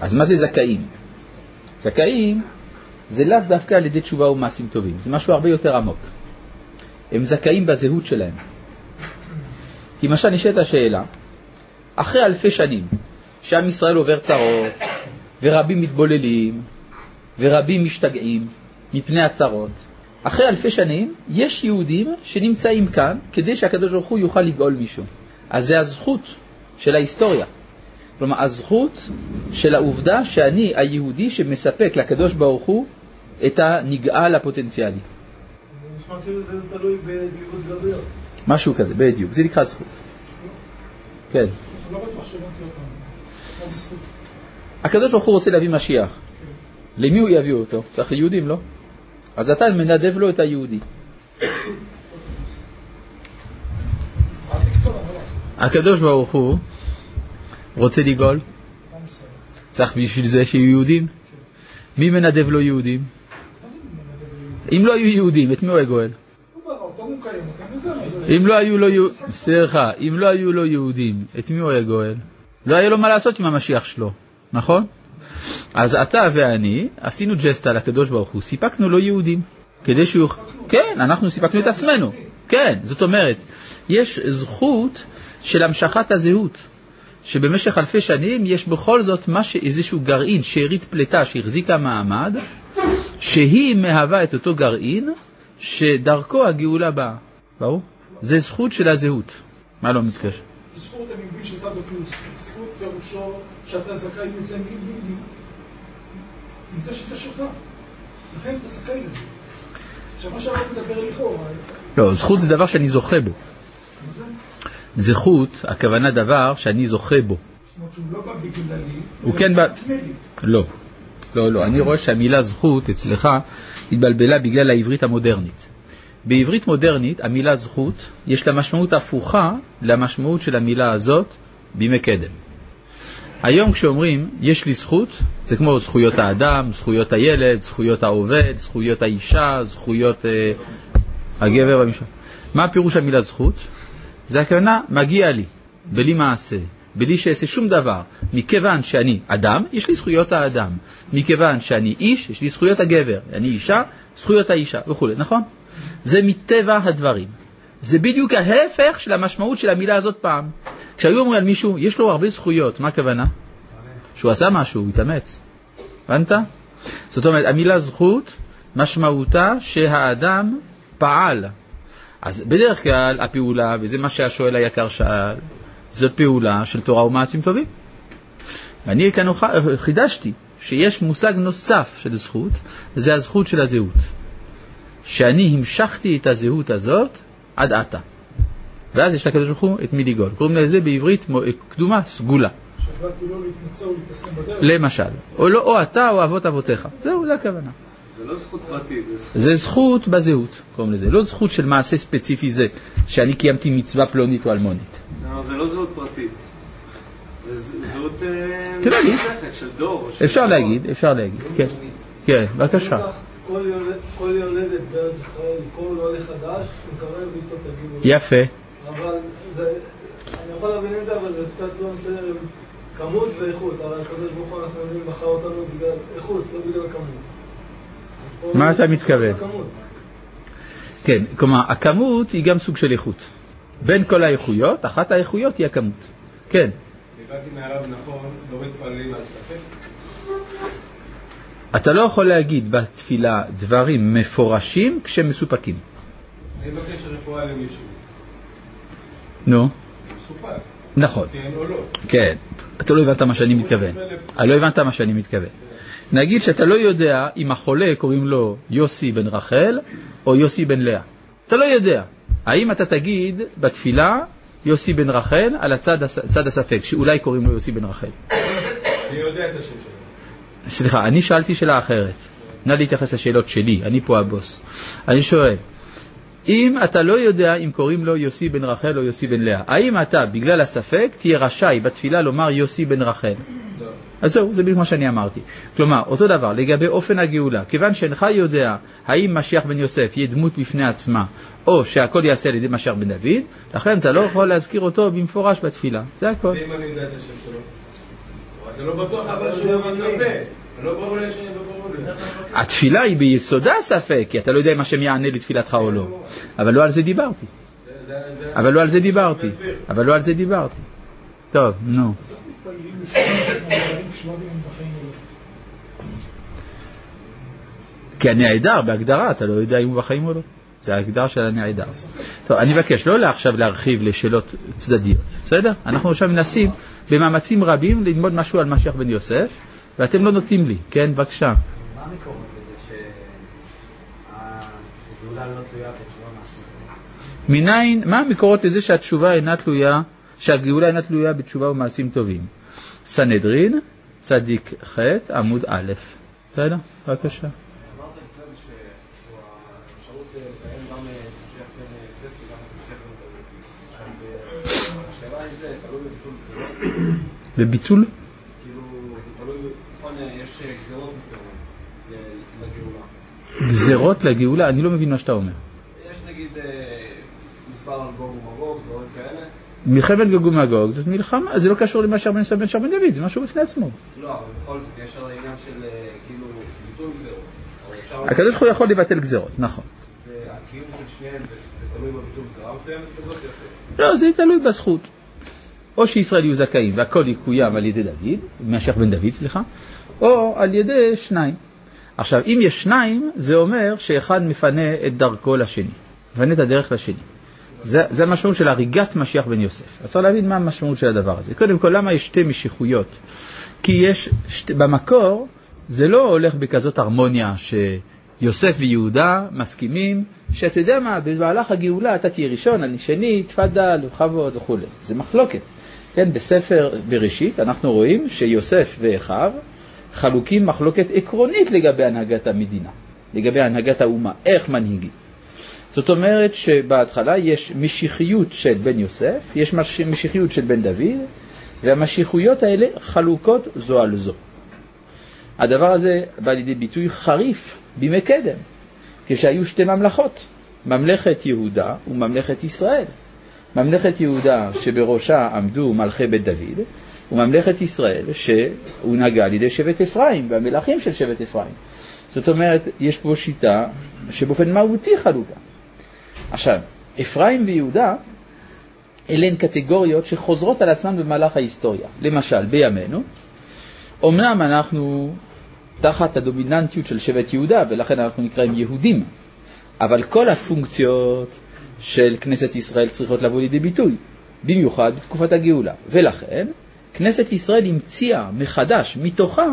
אז מה זה זכאים? זכאים זה לאו דווקא על ידי תשובה ומעשים טובים, זה משהו הרבה יותר עמוק. הם זכאים בזהות שלהם. כי למשל נשאלת השאלה, אחרי אלפי שנים שעם ישראל עובר צרות, ורבים מתבוללים, ורבים משתגעים מפני הצרות, אחרי אלפי שנים יש יהודים שנמצאים כאן כדי שהקדוש ברוך הוא יוכל לגאול מישהו. אז זה הזכות של ההיסטוריה. כלומר, הזכות של העובדה שאני היהודי שמספק לקדוש ברוך הוא את הנגאל הפוטנציאלי. זה נשמע כאילו זה תלוי בקיבוץ גלויות. משהו כזה, בדיוק, זה נקרא זכות. כן. הקדוש ברוך הוא רוצה להביא משיח. למי הוא יביא אותו? צריך יהודים, לא? אז אתה מנדב לו את היהודי. הקדוש ברוך הוא רוצה לגאול. צריך בשביל זה שיהיו יהודים. מי מנדב לו יהודים? אם לא היו יהודים, את מי הוא היה אם לא היו לו סליחה, אם לא היו לו יהודים, את מי הוא היה גואל? לא היה לו מה לעשות עם המשיח שלו, נכון? אז אתה ואני עשינו ג'סטה לקדוש ברוך הוא, סיפקנו לו יהודים, כדי שהוא... כן, אנחנו סיפקנו את עצמנו. כן, זאת אומרת, יש זכות של המשכת הזהות, שבמשך אלפי שנים יש בכל זאת. איזשהו גרעין, שארית פלטה שהחזיקה מעמד, שהיא מהווה את אותו גרעין שדרכו הגאולה באה. ברור? זה זכות של הזהות. מה לא מתקשר? זכות אני מבין שאתה בפיוס. זכות פירושו שאתה זכאי לזה מזה שזה שלך. לכן אתה זכאי לזה. עכשיו מה שהרב מדבר לכאורה, לא, זכות זה דבר שאני זוכה בו. זכות, הכוונה דבר שאני זוכה בו. זאת אומרת שהוא לא בא בגללי, הוא כן בא-. לא. לא, לא. אני רואה שהמילה זכות אצלך התבלבלה בגלל העברית המודרנית. בעברית מודרנית המילה זכות יש לה משמעות הפוכה למשמעות של המילה הזאת בימי קדם. היום כשאומרים יש לי זכות, זה כמו זכויות האדם, זכויות הילד, זכויות העובד, זכויות האישה, זכויות אה, הגבר והמשפחה. מה פירוש המילה זכות? זה הכוונה מגיע לי, בלי מעשה, בלי שאעשה שום דבר. מכיוון שאני אדם, יש לי זכויות האדם. מכיוון שאני איש, יש לי זכויות הגבר. אני אישה, זכויות האישה וכולי, נכון? זה מטבע הדברים. זה בדיוק ההפך של המשמעות של המילה הזאת פעם. כשהיו אומרים על מישהו, יש לו הרבה זכויות, מה הכוונה? שהוא עשה משהו, הוא התאמץ. הבנת? זאת אומרת, המילה זכות, משמעותה שהאדם פעל. אז בדרך כלל הפעולה, וזה מה שהשואל היקר שאל, זאת פעולה של תורה ומעשים טובים. ואני כאן חידשתי שיש מושג נוסף של זכות, וזה הזכות של הזהות. שאני המשכתי את הזהות הזאת עד עתה. ואז יש לקדוש ברוך הוא את מי לגאול. קוראים לזה בעברית קדומה סגולה. לא להתנצל ולהתנסם בדרך. למשל. או, לא, או אתה או אבות אבותיך. זהו, זה הכוונה. זה לא זכות פרטית, זה זכות... זה זכות בזהות, קוראים לזה. לא זכות של מעשה ספציפי זה, שאני קיימתי מצווה פלונית או אלמונית. לא, זה לא זהות פרטית. זה זהות אה, להגיד. מתמשכת של דור. אפשר. להגיד, אפשר להגיד. כן, כן, בבקשה. כל יולד- כל יולדת בארץ ישראל, כל עולה חדש, מקבל ואיתו תגידו. יפה. אבל זה, אני יכול להבין את זה, אבל זה קצת לא מסתדר עם כמות ואיכות. הרי הקדוש ברוך הוא, אנחנו יודעים, בחר אותנו בגלל איכות, לא בגלל כמות. מה אתה מתכוון? כן, כלומר, הכמות היא גם סוג של איכות. בין כל האיכויות, אחת האיכויות היא הכמות. כן. הבנתי מהרב נכון, לא מתפללים על ספק? אתה לא יכול להגיד בתפילה דברים מפורשים כשמסופקים. אני מבקש רפואה למישהו. נו, מסופק, נכון. כן או לא. כן, אתה לא הבנת מה שאני מתכוון. אה, לא הבנת מה שאני מתכוון. נגיד שאתה לא יודע אם החולה קוראים לו יוסי בן רחל או יוסי בן לאה. אתה לא יודע. האם אתה תגיד בתפילה יוסי בן רחל על הצד, הס- צד הספק, שאולי קוראים לו יוסי בן רחל? אני יודע את השם שלו. סליחה, אני שאלתי שאלה אחרת. נא להתייחס לשאלות שלי, אני פה הבוס. אני שואל, אם אתה לא יודע אם קוראים לו יוסי בן רחל או יוסי בן לאה, האם אתה, בגלל הספק, תהיה רשאי בתפילה לומר יוסי בן רחל? לא. אז זהו, זה בדיוק מה שאני אמרתי. כלומר, אותו דבר, לגבי אופן הגאולה, כיוון שאינך יודע האם משיח בן יוסף יהיה דמות בפני עצמה, או שהכל ייעשה על ידי משיח בן דוד, לכן אתה לא יכול להזכיר אותו במפורש בתפילה. זה הכל. ואם אני יודע את השם שלו? זה לא בטוח אבל שהוא מהפה. לא ברור לי שאני לא. התפילה היא ביסודה ספק, כי אתה לא יודע אם השם יענה לתפילתך או לא. אבל לא על זה דיברתי. אבל לא על זה דיברתי. אבל לא על זה דיברתי. טוב, נו. כי הנעדר, בהגדרה, אתה לא יודע אם הוא בחיים או לא. זה ההגדרה של הנעדר. טוב, אני מבקש לא עכשיו להרחיב לשאלות צדדיות, בסדר? אנחנו עכשיו מנסים במאמצים רבים ללמוד משהו על משיח בן יוסף, ואתם לא נותנים לי, כן? בבקשה. מה המקורות לזה שהגאולה לא תלויה בתשובה מעשית? מניין, מה המקורות לזה שהתשובה אינה תלויה, שהגאולה אינה תלויה בתשובה ומעשים טובים? סנהדרין, צדיק ח', עמוד א', בסדר? בבקשה. בביטול בביטול? כאילו, נכון, גזירות מסוימות ל- לגאולה. גזרות לגאולה? אני לא מבין מה שאתה אומר. יש נגיד אה, מספר על כאלה. מלחמת גוג ומגוג זאת מלחמה, זה לא קשור בן יוסף בן שר בן דוד, זה משהו בפני עצמו. לא, אבל בכל זאת יש הרי עניין של אה, כאילו ביטול גזירות. הקדוש ברוך הוא יכול לבטל גזרות, נכון. והקיום של שניהם זה תלוי בביטול או ש... לא, זה תלוי בזכות. או שישראל יהיו זכאים והכל יקוים על ידי דוד, משיח בן דוד, סליחה, או על ידי שניים. עכשיו, אם יש שניים, זה אומר שאחד מפנה את דרכו לשני, מפנה את הדרך לשני. זה, זה המשמעות של הריגת משיח בן יוסף. אז צריך להבין מה המשמעות של הדבר הזה. קודם כל, למה יש שתי משיחויות? כי יש, שת, במקור, זה לא הולך בכזאת הרמוניה שיוסף ויהודה מסכימים, שאתה יודע מה, במהלך הגאולה אתה תהיה ראשון, אני שני, תפדל, בכבוד וכולי. זה מחלוקת. כן, בספר בראשית אנחנו רואים שיוסף ואחיו חלוקים מחלוקת עקרונית לגבי הנהגת המדינה, לגבי הנהגת האומה, איך מנהיגים. זאת אומרת שבהתחלה יש משיחיות של בן יוסף, יש מש- משיחיות של בן דוד, והמשיחויות האלה חלוקות זו על זו. הדבר הזה בא לידי ביטוי חריף בימי קדם, כשהיו שתי ממלכות, ממלכת יהודה וממלכת ישראל. ממלכת יהודה שבראשה עמדו מלכי בית דוד, וממלכת ישראל שהונהגה על ידי שבט אפרים והמלכים של שבט אפרים. זאת אומרת, יש פה שיטה שבאופן מהותי חלוקה. עכשיו, אפרים ויהודה אלה הן קטגוריות שחוזרות על עצמן במהלך ההיסטוריה. למשל, בימינו, אמנם אנחנו תחת הדומיננטיות של שבט יהודה, ולכן אנחנו נקראים יהודים, אבל כל הפונקציות של כנסת ישראל צריכות לבוא לידי ביטוי, במיוחד בתקופת הגאולה. ולכן, כנסת ישראל המציאה מחדש מתוכה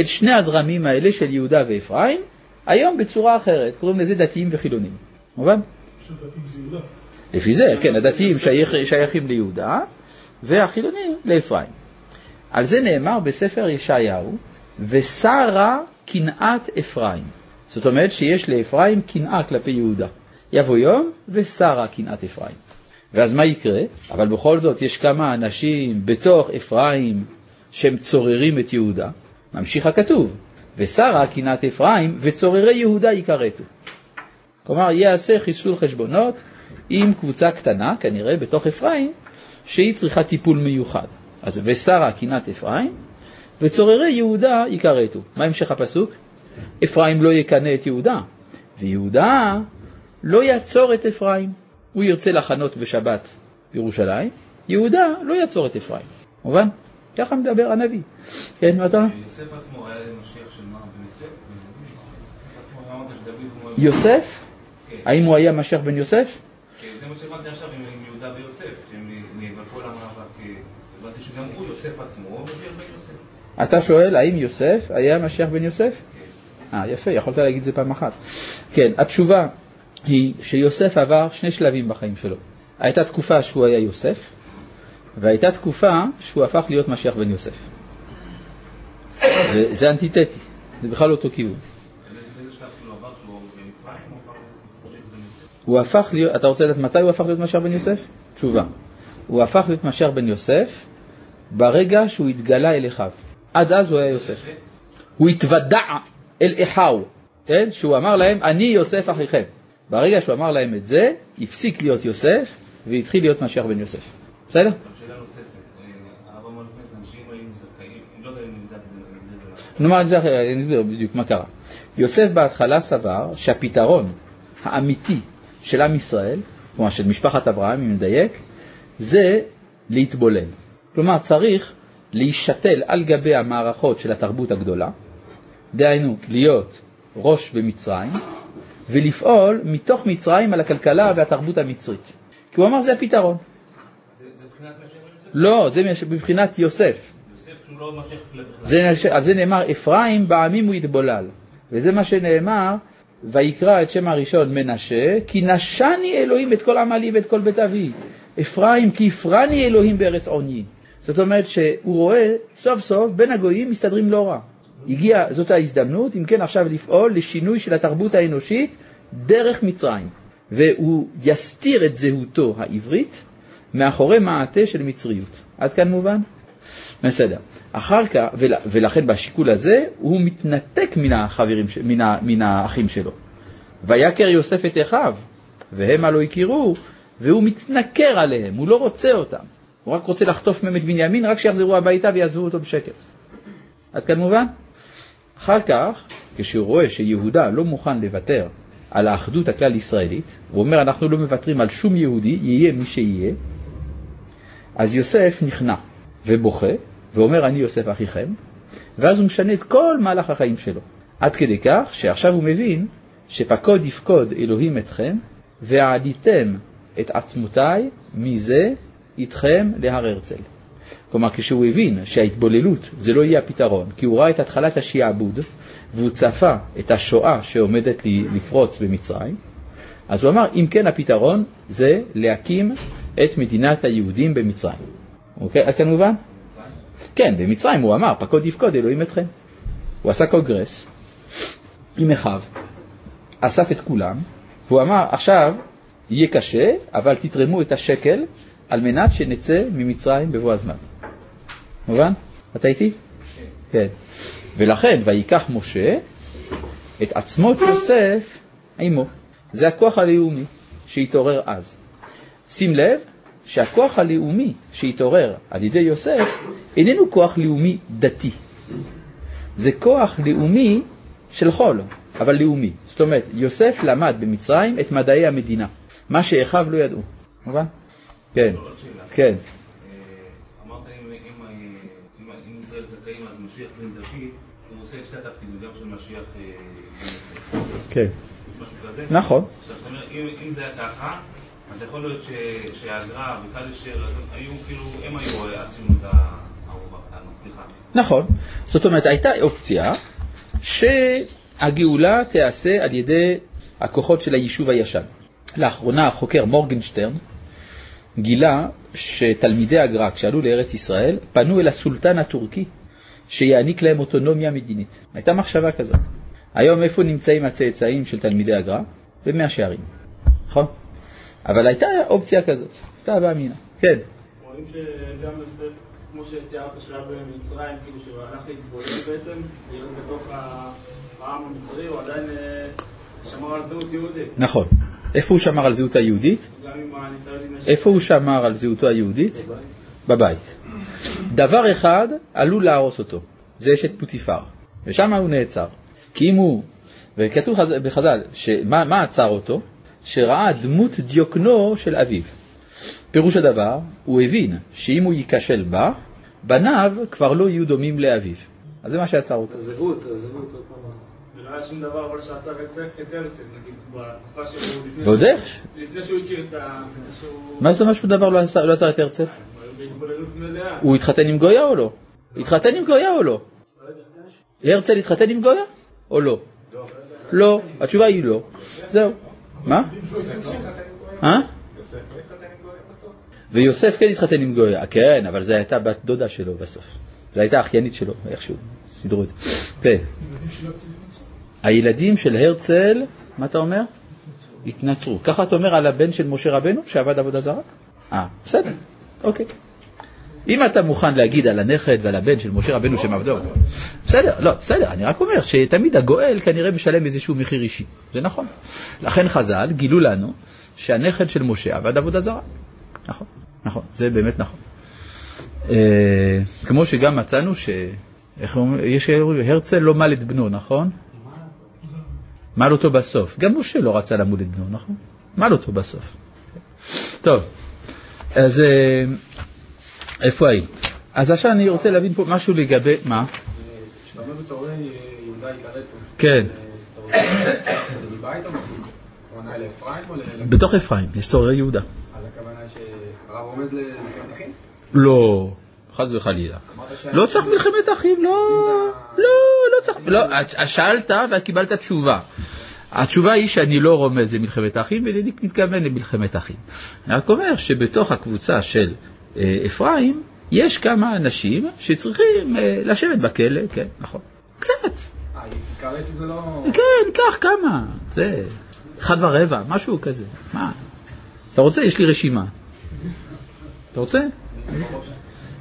את שני הזרמים האלה של יהודה ואפרים, היום בצורה אחרת, קוראים לזה דתיים וחילונים. מובן? לפי זה, כן, הדתיים שייך, שייכים ליהודה והחילונים לאפרים. על זה נאמר בספר ישעיהו, ושרה קנאת אפרים. זאת אומרת שיש לאפרים קנאה כלפי יהודה. יבוא יום ושרה קנאת אפרים. ואז מה יקרה? אבל בכל זאת יש כמה אנשים בתוך אפרים שהם צוררים את יהודה. ממשיך הכתוב, ושרה קנאת אפרים וצוררי יהודה יכרתו. כלומר, יעשה חיסול חשבונות עם קבוצה קטנה, כנראה, בתוך אפרים, שהיא צריכה טיפול מיוחד. אז ושרה קנאת אפרים, וצוררי יהודה יכרתו. מה המשך הפסוק? אפרים לא יקנא את יהודה, ויהודה לא יעצור את אפרים. הוא ירצה לחנות בשבת בירושלים, יהודה לא יעצור את אפרים. מובן? ככה מדבר הנביא. כן, מה אתה אומר? יוסף עצמו היה משיח של מה? בן יוסף? האם הוא היה משיח בן יוסף? כן, זה מה שהבנתי עכשיו עם יהודה ויוסף, שהם בכל המאבק, אה, הבנתי שגם הוא, יוסף עצמו, הוא משיח בן יוסף. אתה שואל האם יוסף היה משיח בן יוסף? אה, יפה, יכולת להגיד את זה פעם אחת. כן, התשובה היא שיוסף עבר שני שלבים בחיים שלו. הייתה תקופה שהוא היה יוסף, והייתה תקופה שהוא הפך להיות משיח בן יוסף. וזה אנטיתטי, זה בכלל אותו כיוון. באיזה שלב כאילו עבר שהוא במצרים או עבר משיח בן יוסף? הוא הפך להיות, אתה רוצה לדעת מתי הוא הפך להיות משיח בן יוסף? תשובה. הוא הפך להיות משיח בן יוסף ברגע שהוא התגלה אל אחיו. עד אז הוא היה יוסף. הוא התוודע אל אחיו, כן? שהוא אמר להם, אני יוסף אחיכם. ברגע שהוא אמר להם את זה, הפסיק להיות יוסף והתחיל להיות משיח בן יוסף. בסדר? נוספת, אה, לא את זה, נאמר את זה אחרת, אני אסביר בדיוק מה קרה. יוסף בהתחלה סבר שהפתרון האמיתי של עם ישראל, כלומר של משפחת אברהם, אם נדייק, זה להתבולל. כלומר, צריך להישתל על גבי המערכות של התרבות הגדולה, דהיינו, להיות ראש במצרים, ולפעול מתוך מצרים על הכלכלה והתרבות המצרית. כי הוא אמר זה הפתרון. זה זה? לא, זה מבחינת יוסף. יוסף שהוא לא משיח בכלל. זה, על זה נאמר, אפרים בעמים הוא יתבולל. וזה מה שנאמר, ויקרא את שם הראשון מנשה, כי נשני אלוהים את כל עמלי ואת כל בית אבי. אפרים כי הפרני אלוהים בארץ עוני. זאת אומרת שהוא רואה סוף סוף בין הגויים מסתדרים לא רע. הגיע, זאת ההזדמנות, אם כן עכשיו לפעול לשינוי של התרבות האנושית דרך מצרים. והוא יסתיר את זהותו העברית מאחורי מעטה של מצריות. עד כאן מובן? בסדר. אחר כך, ול, ולכן בשיקול הזה הוא מתנתק מן החברים, מן, מן האחים שלו. ויכר יוסף את אחיו, והמה לא הכירו, והוא מתנכר עליהם, הוא לא רוצה אותם. הוא רק רוצה לחטוף מהם את בנימין, רק שיחזרו הביתה ויעזבו אותו בשקט. עד כאן מובן? אחר כך, כשהוא רואה שיהודה לא מוכן לוותר על האחדות הכלל ישראלית, הוא אומר אנחנו לא מוותרים על שום יהודי, יהיה מי שיהיה, אז יוסף נכנע ובוכה, ואומר אני יוסף אחיכם, ואז הוא משנה את כל מהלך החיים שלו. עד כדי כך שעכשיו הוא מבין שפקוד יפקוד אלוהים אתכם, ועליתם את עצמותיי מזה איתכם להר הרצל. כלומר, כשהוא הבין שההתבוללות זה לא יהיה הפתרון, כי הוא ראה את התחלת השיעבוד, והוא צפה את השואה שעומדת לפרוץ במצרים, אז הוא אמר, אם כן הפתרון זה להקים את מדינת היהודים במצרים. אוקיי? עד כאן מובן? כן, במצרים הוא אמר, פקוד יפקוד אלוהים אתכם. הוא עשה קונגרס עם אחיו, אסף את כולם, והוא אמר, עכשיו יהיה קשה, אבל תתרמו את השקל על מנת שנצא ממצרים בבוא הזמן. מובן? אתה איתי? כן. ולכן, ויקח משה את עצמות יוסף עמו. זה הכוח הלאומי שהתעורר אז. שים לב שהכוח הלאומי שהתעורר על ידי יוסף איננו כוח לאומי דתי. זה כוח לאומי של חול, אבל לאומי. זאת אומרת, יוסף למד במצרים את מדעי המדינה, מה שאחיו לא ידעו. מובן? כן. כן. אה, אמרת אם- ישראל זכאים אז משיח בן דוד, הוא עושה את שתי התפקידים, גם של משיח אה, בן יוסף. כן, משהו כזה? נכון. עכשיו, אם זה היה ככה, אז יכול להיות ש, שהגר"א וקדישר, אז הם היו כאילו, הם היו הציונות האהובה, אה, סליחה. נכון. זאת אומרת, הייתה אופציה שהגאולה תיעשה על ידי הכוחות של היישוב הישן. לאחרונה החוקר מורגנשטרן גילה שתלמידי הגר"א, כשעלו לארץ ישראל, פנו אל הסולטן הטורקי שיעניק להם אוטונומיה מדינית. הייתה מחשבה כזאת. היום איפה נמצאים הצאצאים של תלמידי הגר"א? במאה שערים, נכון? אבל הייתה אופציה כזאת, הייתה באמינה. כן, רואים שגם יוסף, כמו שתיארת שהיה במצרים, כאילו שהוא הלך להתבולל בעצם, להיות בתוך העם המצרי, הוא עדיין אה, שמר על זהות יהודית. נכון. איפה הוא שמר על זהות היהודית? איפה הוא שמר על זהותו היהודית? בבית. דבר אחד עלול להרוס אותו, זה אשת פוטיפר, ושם הוא נעצר. כי אם הוא, וכתוב חז- בחז"ל, שמה מה עצר אותו? שראה דמות דיוקנו של אביו. פירוש הדבר, הוא הבין שאם הוא ייכשל בה, בניו כבר לא יהיו דומים לאביו. אז זה מה שעצר אותו. הזהות, הזהות, עוד פעם. ולא היה שום דבר אבל שעצר את הרצל, נגיד, בתקופה שהוא... ועוד איך? לפני שהוא הכיר את ה... מה זה אומר שהוא דבר לא עצר- לא עצר את הרצל? הוא התחתן עם גויה או לא? התחתן עם גויה או לא? הרצל התחתן עם גויה או לא? לא. התשובה היא לא. זהו. מה? אה? ויוסף כן התחתן עם גויה. כן, אבל זו הייתה בת דודה שלו בסוף. זו הייתה אחיינית שלו, איכשהו. סידרו את זה. הילדים של הרצל, מה אתה אומר? התנצרו. ככה אתה אומר על הבן של משה רבנו שעבד עבודה זרה? אה, בסדר, אוקיי. אם אתה מוכן להגיד על הנכד ועל הבן של משה רבנו שהם עבדו, בסדר, לא, בסדר, אני רק אומר שתמיד הגואל כנראה משלם איזשהו מחיר אישי, זה נכון. לכן חז"ל גילו לנו שהנכד של משה עבד עבודה זרה. נכון, נכון, זה באמת נכון. אה, כמו שגם מצאנו ש... איך אומרים, יש אומרים, הרצל לא מל את בנו, נכון? מל אותו בסוף. גם משה לא רצה למול את בנו, נכון? מל אותו בסוף. טוב, אז אה, איפה היית? אז עכשיו אני רוצה להבין פה משהו לגבי, מה? יהודה יקרצו, כן. בתוך אפרים יש צורר יהודה. אז הכוונה שהרב רומז למלחמת אחים? לא, חס וחלילה. לא צריך מלחמת אחים, לא, לא, לא צריך, לא, שאלת ואת קיבלת תשובה. התשובה היא שאני לא רומז למלחמת האחים ואינני מתכוון למלחמת אחים. אני רק אומר שבתוך הקבוצה של אה, אפרים יש כמה אנשים שצריכים אה, לשבת בכלא, כן, נכון. קצת, אה, יקרצו זה לא... כן, קח כמה, זה, אחד ורבע, משהו כזה, מה? אתה רוצה? יש לי רשימה. אתה רוצה?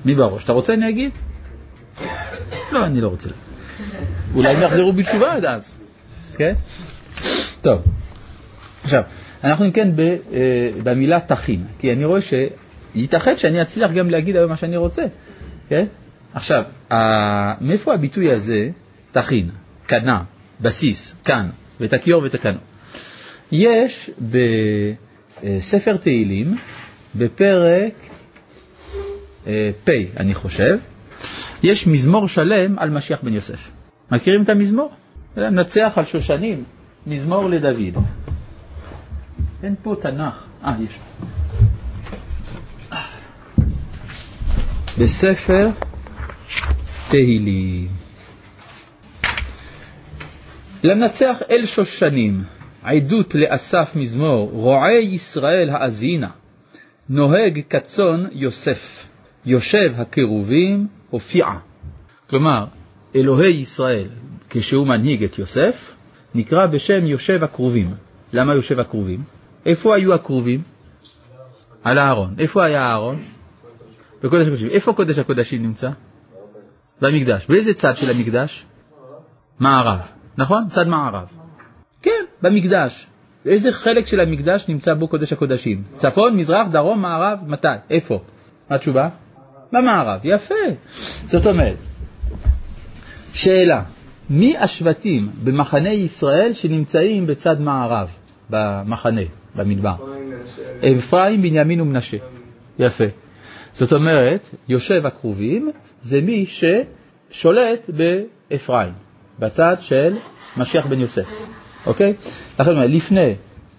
מי בראש? אתה רוצה אני אגיד? לא, אני לא רוצה. אולי הם יחזרו בתשובה עד אז, כן? טוב, עכשיו, אנחנו אם כן אה, במילה תכין, כי אני רואה שייתכן שאני אצליח גם להגיד היום מה שאני רוצה, כן? עכשיו, מאיפה הביטוי הזה, תכין, קנה, בסיס, כאן, ותקיור ותקנו? יש בספר תהילים, בפרק אה, פ', אני חושב, יש מזמור שלם על משיח בן יוסף. מכירים את המזמור? זה מנצח על שושנים, מזמור לדוד. אין פה תנ"ך. אה, יש. בספר תהילים. למנצח אל שושנים, עדות לאסף מזמור, רועי ישראל האזינה, נוהג כצאן יוסף, יושב הקירובים הופיעה. כלומר, אלוהי ישראל, כשהוא מנהיג את יוסף, נקרא בשם יושב הכרובים. למה יושב הכרובים? איפה היו הכרובים? על הארון. איפה היה הארון? בקודש הקודשים. איפה קודש הקודשים נמצא? במקדש. באיזה צד של המקדש? מערב, נכון? צד מערב. כן, במקדש. איזה חלק של המקדש נמצא בו קודש הקודשים? צפון, מזרח, דרום, מערב? מתי? איפה? מה התשובה? במערב. יפה. זאת אומרת, שאלה, מי השבטים במחנה ישראל שנמצאים בצד מערב, במחנה, במדבר? אפרים, בנימין ומנשה. יפה. זאת אומרת, יושב הכרובים זה מי ששולט באפרים, בצד של משיח בן יוסף, אוקיי? לכן, לפני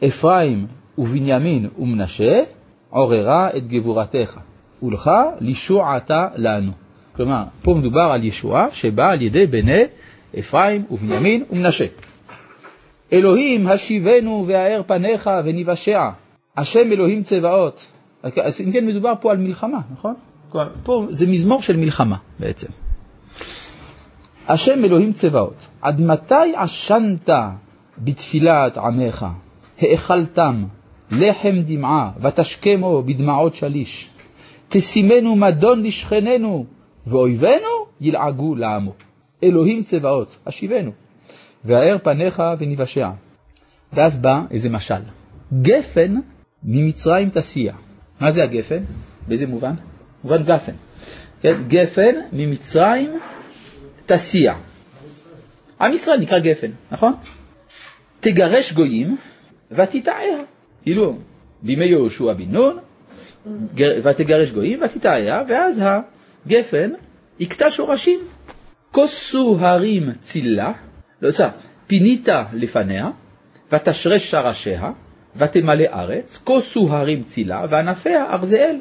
אפרים ובנימין ומנשה, עוררה את גבורתך, ולך לישועתה לנו. כלומר, פה מדובר על ישועה שבאה על ידי בני אפרים ובנימין ומנשה. אלוהים השיבנו והאר פניך וניוושע, השם אלוהים צבאות. אז אם כן מדובר פה על מלחמה, נכון? פה זה מזמור של מלחמה בעצם. השם אלוהים צבאות, עד מתי עשנת בתפילת עמך, האכלתם לחם דמעה ותשכמו בדמעות שליש, תשימנו מדון לשכננו, ואויבינו ילעגו לעמו. אלוהים צבאות, השיבנו, והאר פניך וניוושע. ואז בא איזה משל. גפן ממצרים תסיע. מה זה הגפן? באיזה מובן? מובן גפן. כן? גפן ממצרים תסיע. עם ישראל נקרא גפן, נכון? תגרש גויים ותתעיה. כאילו, בימי יהושע בן נון, ותגרש גויים ותתעיה, ואז הגפן יקטע שורשים. כוסו הרים צילה, לא, סע, פינית לפניה, ותשרש שרשיה, ותמלא ארץ, כוסו הרים צילה, וענפיה ארזאל.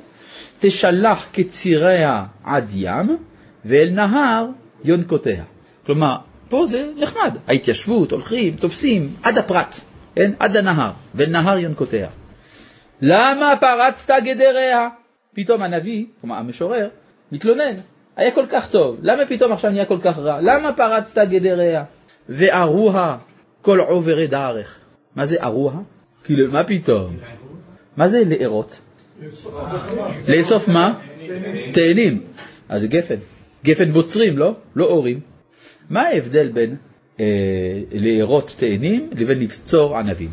תשלח כציריה עד ים, ואל נהר יונקותיה. כלומר, פה זה נחמד, ההתיישבות, הולכים, תופסים, עד הפרט, כן? עד הנהר, ואל נהר יונקותיה. למה פרצת גדריה? פתאום הנביא, כלומר המשורר, מתלונן, היה כל כך טוב, למה פתאום עכשיו נהיה כל כך רע? למה פרצת גדריה? וארוה כל עוברי דרך. מה זה ארוה? כאילו, מה פתאום? מה זה לארות? לאסוף מה? תאנים. אז זה גפן. גפן בוצרים, לא? לא אורים. מה ההבדל בין אה, לארות תאנים לבין לבצור ענבים?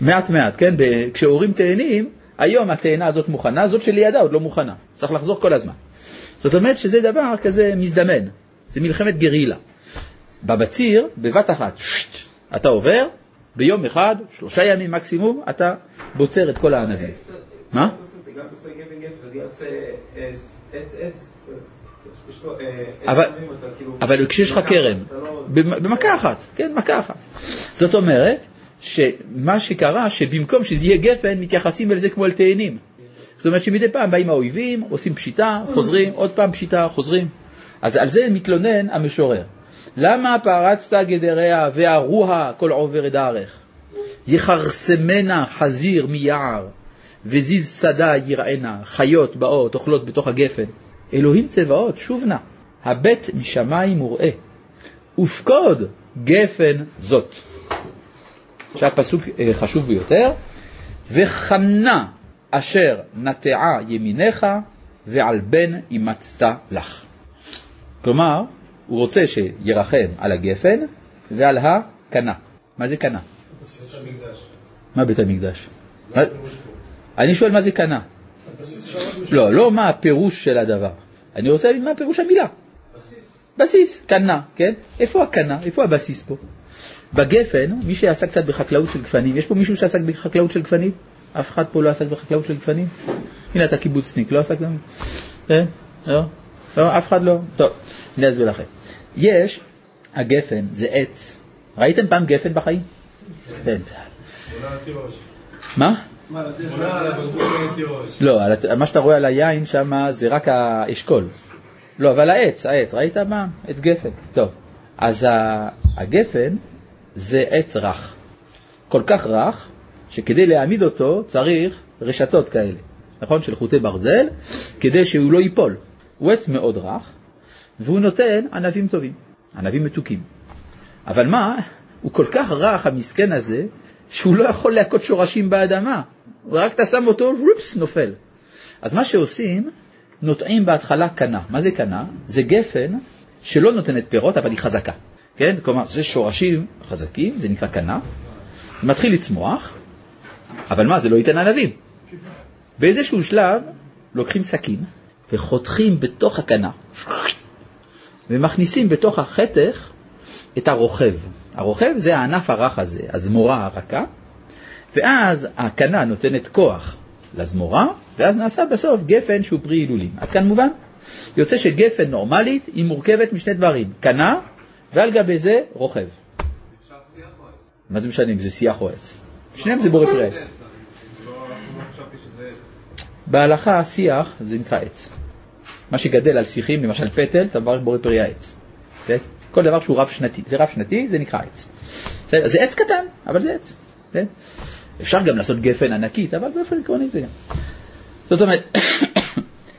מעט מעט, כן? כשאורים תאנים, היום התאנה הזאת מוכנה, זאת שלידה עוד לא מוכנה. צריך לחזור כל הזמן. זאת אומרת שזה דבר כזה מזדמן, זה מלחמת גרילה. בבציר, בבת אחת, שט, אתה עובר, ביום אחד, שלושה ימים מקסימום, אתה בוצר את כל הענבים. מה? אבל כשיש לך כרם, במכה אחת, כן, מכה אחת. זאת אומרת, שמה שקרה, שבמקום שזה יהיה גפן, מתייחסים אל זה כמו אל תאנים. זאת אומרת שמדי פעם באים האויבים, עושים פשיטה, חוזרים, עוד פעם פשיטה, חוזרים. אז על זה מתלונן המשורר. למה פרצת גדריה וארוה כל עובר דרך? יכרסמנה חזיר מיער, וזיז שדה יראנה, חיות באות, אוכלות בתוך הגפן. אלוהים צבאות, שוב נא, הבט משמיים וראה, ופקוד גפן זאת. עכשיו פסוק אה, חשוב ביותר, וחנה אשר נטעה ימיניך ועל בן אימצת לך. כלומר, הוא רוצה שירחם על הגפן ועל הקנה. מה זה קנה? מה בית המקדש? אני שואל מה זה קנה. לא, לא מה הפירוש של הדבר. אני רוצה להבין מה פירוש המילה. בסיס, קנה, כן? איפה הקנה? איפה הבסיס פה? בגפן, מי שעסק קצת בחקלאות של גפנים, יש פה מישהו שעסק בחקלאות של גפנים? אף אחד פה לא עסק בחקלאות של גפנים? הנה אתה קיבוצניק, לא עסקת? כן? לא? לא? אף אחד לא? טוב, אני אסביר לכם. יש, הגפן זה עץ. ראיתם פעם גפן בחיים? כן. מה? לא, מה שאתה רואה על היין שם זה רק האשכול. לא, אבל העץ, העץ, ראית מה? עץ גפן. טוב, אז הגפן זה עץ רך. כל כך רך, שכדי להעמיד אותו צריך רשתות כאלה, נכון? של חוטי ברזל, כדי שהוא לא ייפול. הוא עץ מאוד רך, והוא נותן ענבים טובים, ענבים מתוקים. אבל מה, הוא כל כך רך, המסכן הזה, שהוא לא יכול להכות שורשים באדמה. רק אתה שם אותו, רופס, נופל. אז מה שעושים, נוטעים בהתחלה קנה. מה זה קנה? זה גפן שלא נותנת פירות, אבל היא חזקה. כן? כלומר, זה שורשים חזקים, זה נקרא קנה. מתחיל לצמוח, אבל מה, זה לא ייתן ענבים. באיזשהו שלב לוקחים סכין וחותכים בתוך הקנה ומכניסים בתוך החתך את הרוכב. הרוכב זה הענף הרך הזה, הזמורה הרכה, ואז הקנה נותנת כוח לזמורה, ואז נעשה בסוף גפן שהוא פרי הילולים. עד כאן מובן? יוצא שגפן נורמלית היא מורכבת משני דברים, קנה ועל גבי זה רוכב. מה זה משנה אם זה שיח או עץ? שניהם זה בורא פרי עץ. בהלכה שיח זה נקרא עץ. מה שגדל על שיחים, למשל פטל, אתה מברך בורא פרי העץ. כן? כל דבר שהוא רב שנתי. זה רב שנתי, זה נקרא עץ. זה, זה עץ קטן, אבל זה עץ. כן? אפשר גם לעשות גפן ענקית, אבל באופן עקרוני זה גם. זאת אומרת,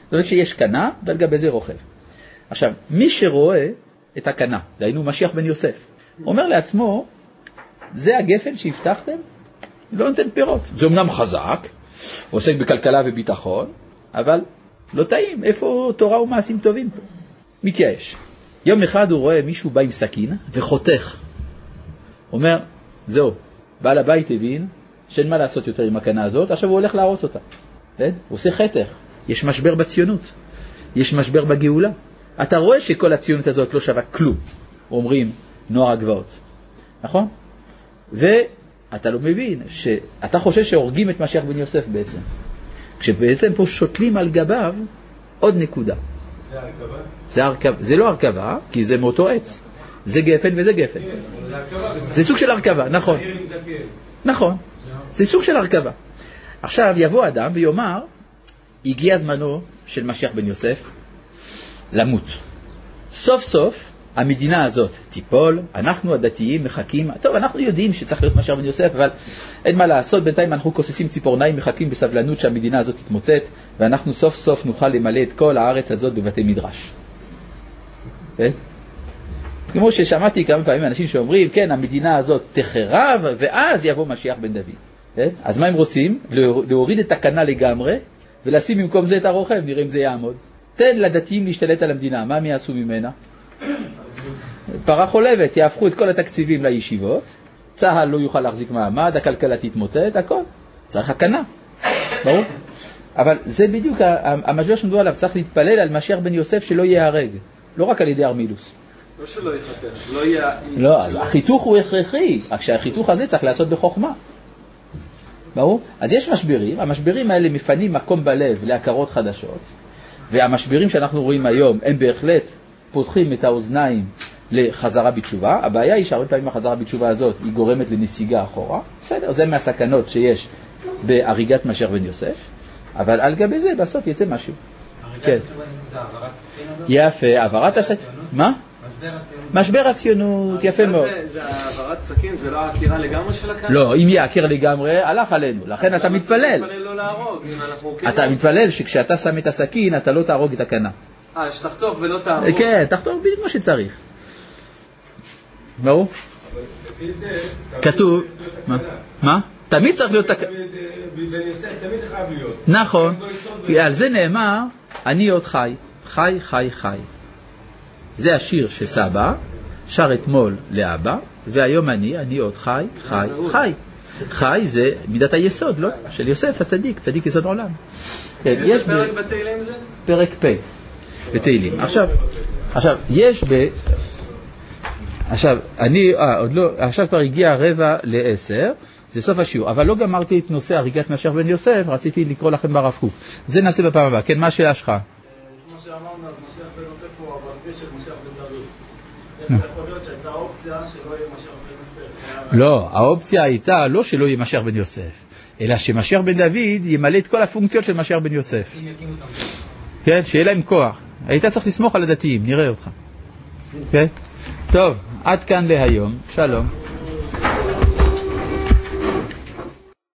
זאת אומרת שיש קנה ועל גבי זה רוכב. עכשיו, מי שרואה את הקנה, דהיינו משיח בן יוסף, אומר לעצמו, זה הגפן שהבטחתם? לא נותן פירות. זה אמנם חזק, עוסק בכלכלה וביטחון, אבל לא טעים, איפה תורה ומעשים טובים פה? מתייאש. יום אחד הוא רואה מישהו בא עם סכין וחותך. אומר, זהו, בעל הבית הבין שאין מה לעשות יותר עם הקנה הזאת, עכשיו הוא הולך להרוס אותה. כן? הוא עושה חתך. יש משבר בציונות, יש משבר בגאולה. אתה רואה שכל הציונות הזאת לא שווה כלום, אומרים נוער הגבעות, נכון? ואתה לא מבין שאתה חושב שהורגים את משיח בן יוסף בעצם. כשבעצם פה שותלים על גביו עוד נקודה. זה הרכבה? זה, הרכב, זה לא הרכבה, כי זה מאותו עץ. זה גפן וזה גפן. כן, זה סוג של הרכבה, נכון. נכון. זה סוג של הרכבה. עכשיו יבוא אדם ויאמר, הגיע זמנו של משיח בן יוסף למות. סוף סוף המדינה הזאת תיפול, אנחנו הדתיים מחכים, טוב, אנחנו יודעים שצריך להיות משיח בן יוסף, אבל אין מה לעשות, בינתיים אנחנו כוססים ציפורניים, מחכים בסבלנות שהמדינה הזאת תתמוטט, ואנחנו סוף סוף נוכל למלא את כל הארץ הזאת בבתי מדרש. כן? כמו ששמעתי כמה פעמים אנשים שאומרים, כן, המדינה הזאת תחרב, ואז יבוא משיח בן דוד. כן? אז מה הם רוצים? להוריד את הקנה לגמרי, ולשים במקום זה את הרוכב, נראה אם זה יעמוד. תן לדתיים להשתלט על המדינה, מה הם יעשו ממנה? פרה חולבת, יהפכו את כל התקציבים לישיבות, צה"ל לא יוכל להחזיק מעמד, הכלכלה תתמוטט, הכל. צריך הקנה, ברור? אבל זה בדיוק המשבר שמדובר עליו, צריך להתפלל על משיח בן יוסף שלא ייהרג, לא רק על ידי ארמילוס. לא שלא יחתך, שלא יהיה... לא, אז החיתוך הוא הכרחי, רק שהחיתוך הזה צריך להיעשות בחוכמה. ברור? אז יש משברים, המשברים האלה מפנים מקום בלב להכרות חדשות, והמשברים שאנחנו רואים היום הם בהחלט פותחים את האוזניים לחזרה בתשובה. הבעיה היא שהרבה פעמים החזרה בתשובה הזאת היא גורמת לנסיגה אחורה. בסדר, זה מהסכנות שיש בהריגת משיח בן יוסף, אבל על גבי זה בסוף יצא משהו. כן. יפה, העברת הסכין. מה? משבר הציונות, יפה מאוד. זה העברת סכין, זה לא העקירה לגמרי של הקהל? לא, אם יעקר לגמרי, הלך עלינו, לכן אתה מתפלל. לא. אתה מתפלל שכשאתה שם את הסכין, אתה לא תהרוג את הקנה. אה, שתחתוך ולא תהרוג. כן, תחתור בדיוק כמו שצריך. ברור? כתוב, מה? מה? תמיד צריך להיות... נכון, על זה נאמר, אני עוד חי, חי, חי, חי. זה השיר שסבא שר אתמול לאבא, והיום אני, אני עוד חי, חי, חי. חי זה מידת היסוד, לא? של יוסף הצדיק, צדיק יסוד עולם. כן, יש איזה ב- פרק בתהילים זה? פרק פ' בתהילים. עכשיו, עכשיו, יש ב... עכשיו, אני, אה, עוד לא, עכשיו כבר הגיע רבע לעשר, זה סוף השיעור, אבל לא גמרתי את נושא הריגת משיח בן יוסף, רציתי לקרוא לכם ברב קוק. זה נעשה בפעם הבאה. כן, מה השאלה שלך? יוסף? לא, האופציה הייתה לא שלא יהיה משיח בן יוסף, אלא שמשיח בן דוד ימלא את כל הפונקציות של משיח בן יוסף. כן, שיהיה להם כוח. היית צריך לסמוך על הדתיים, נראה אותך. כן? טוב, עד כאן להיום, שלום.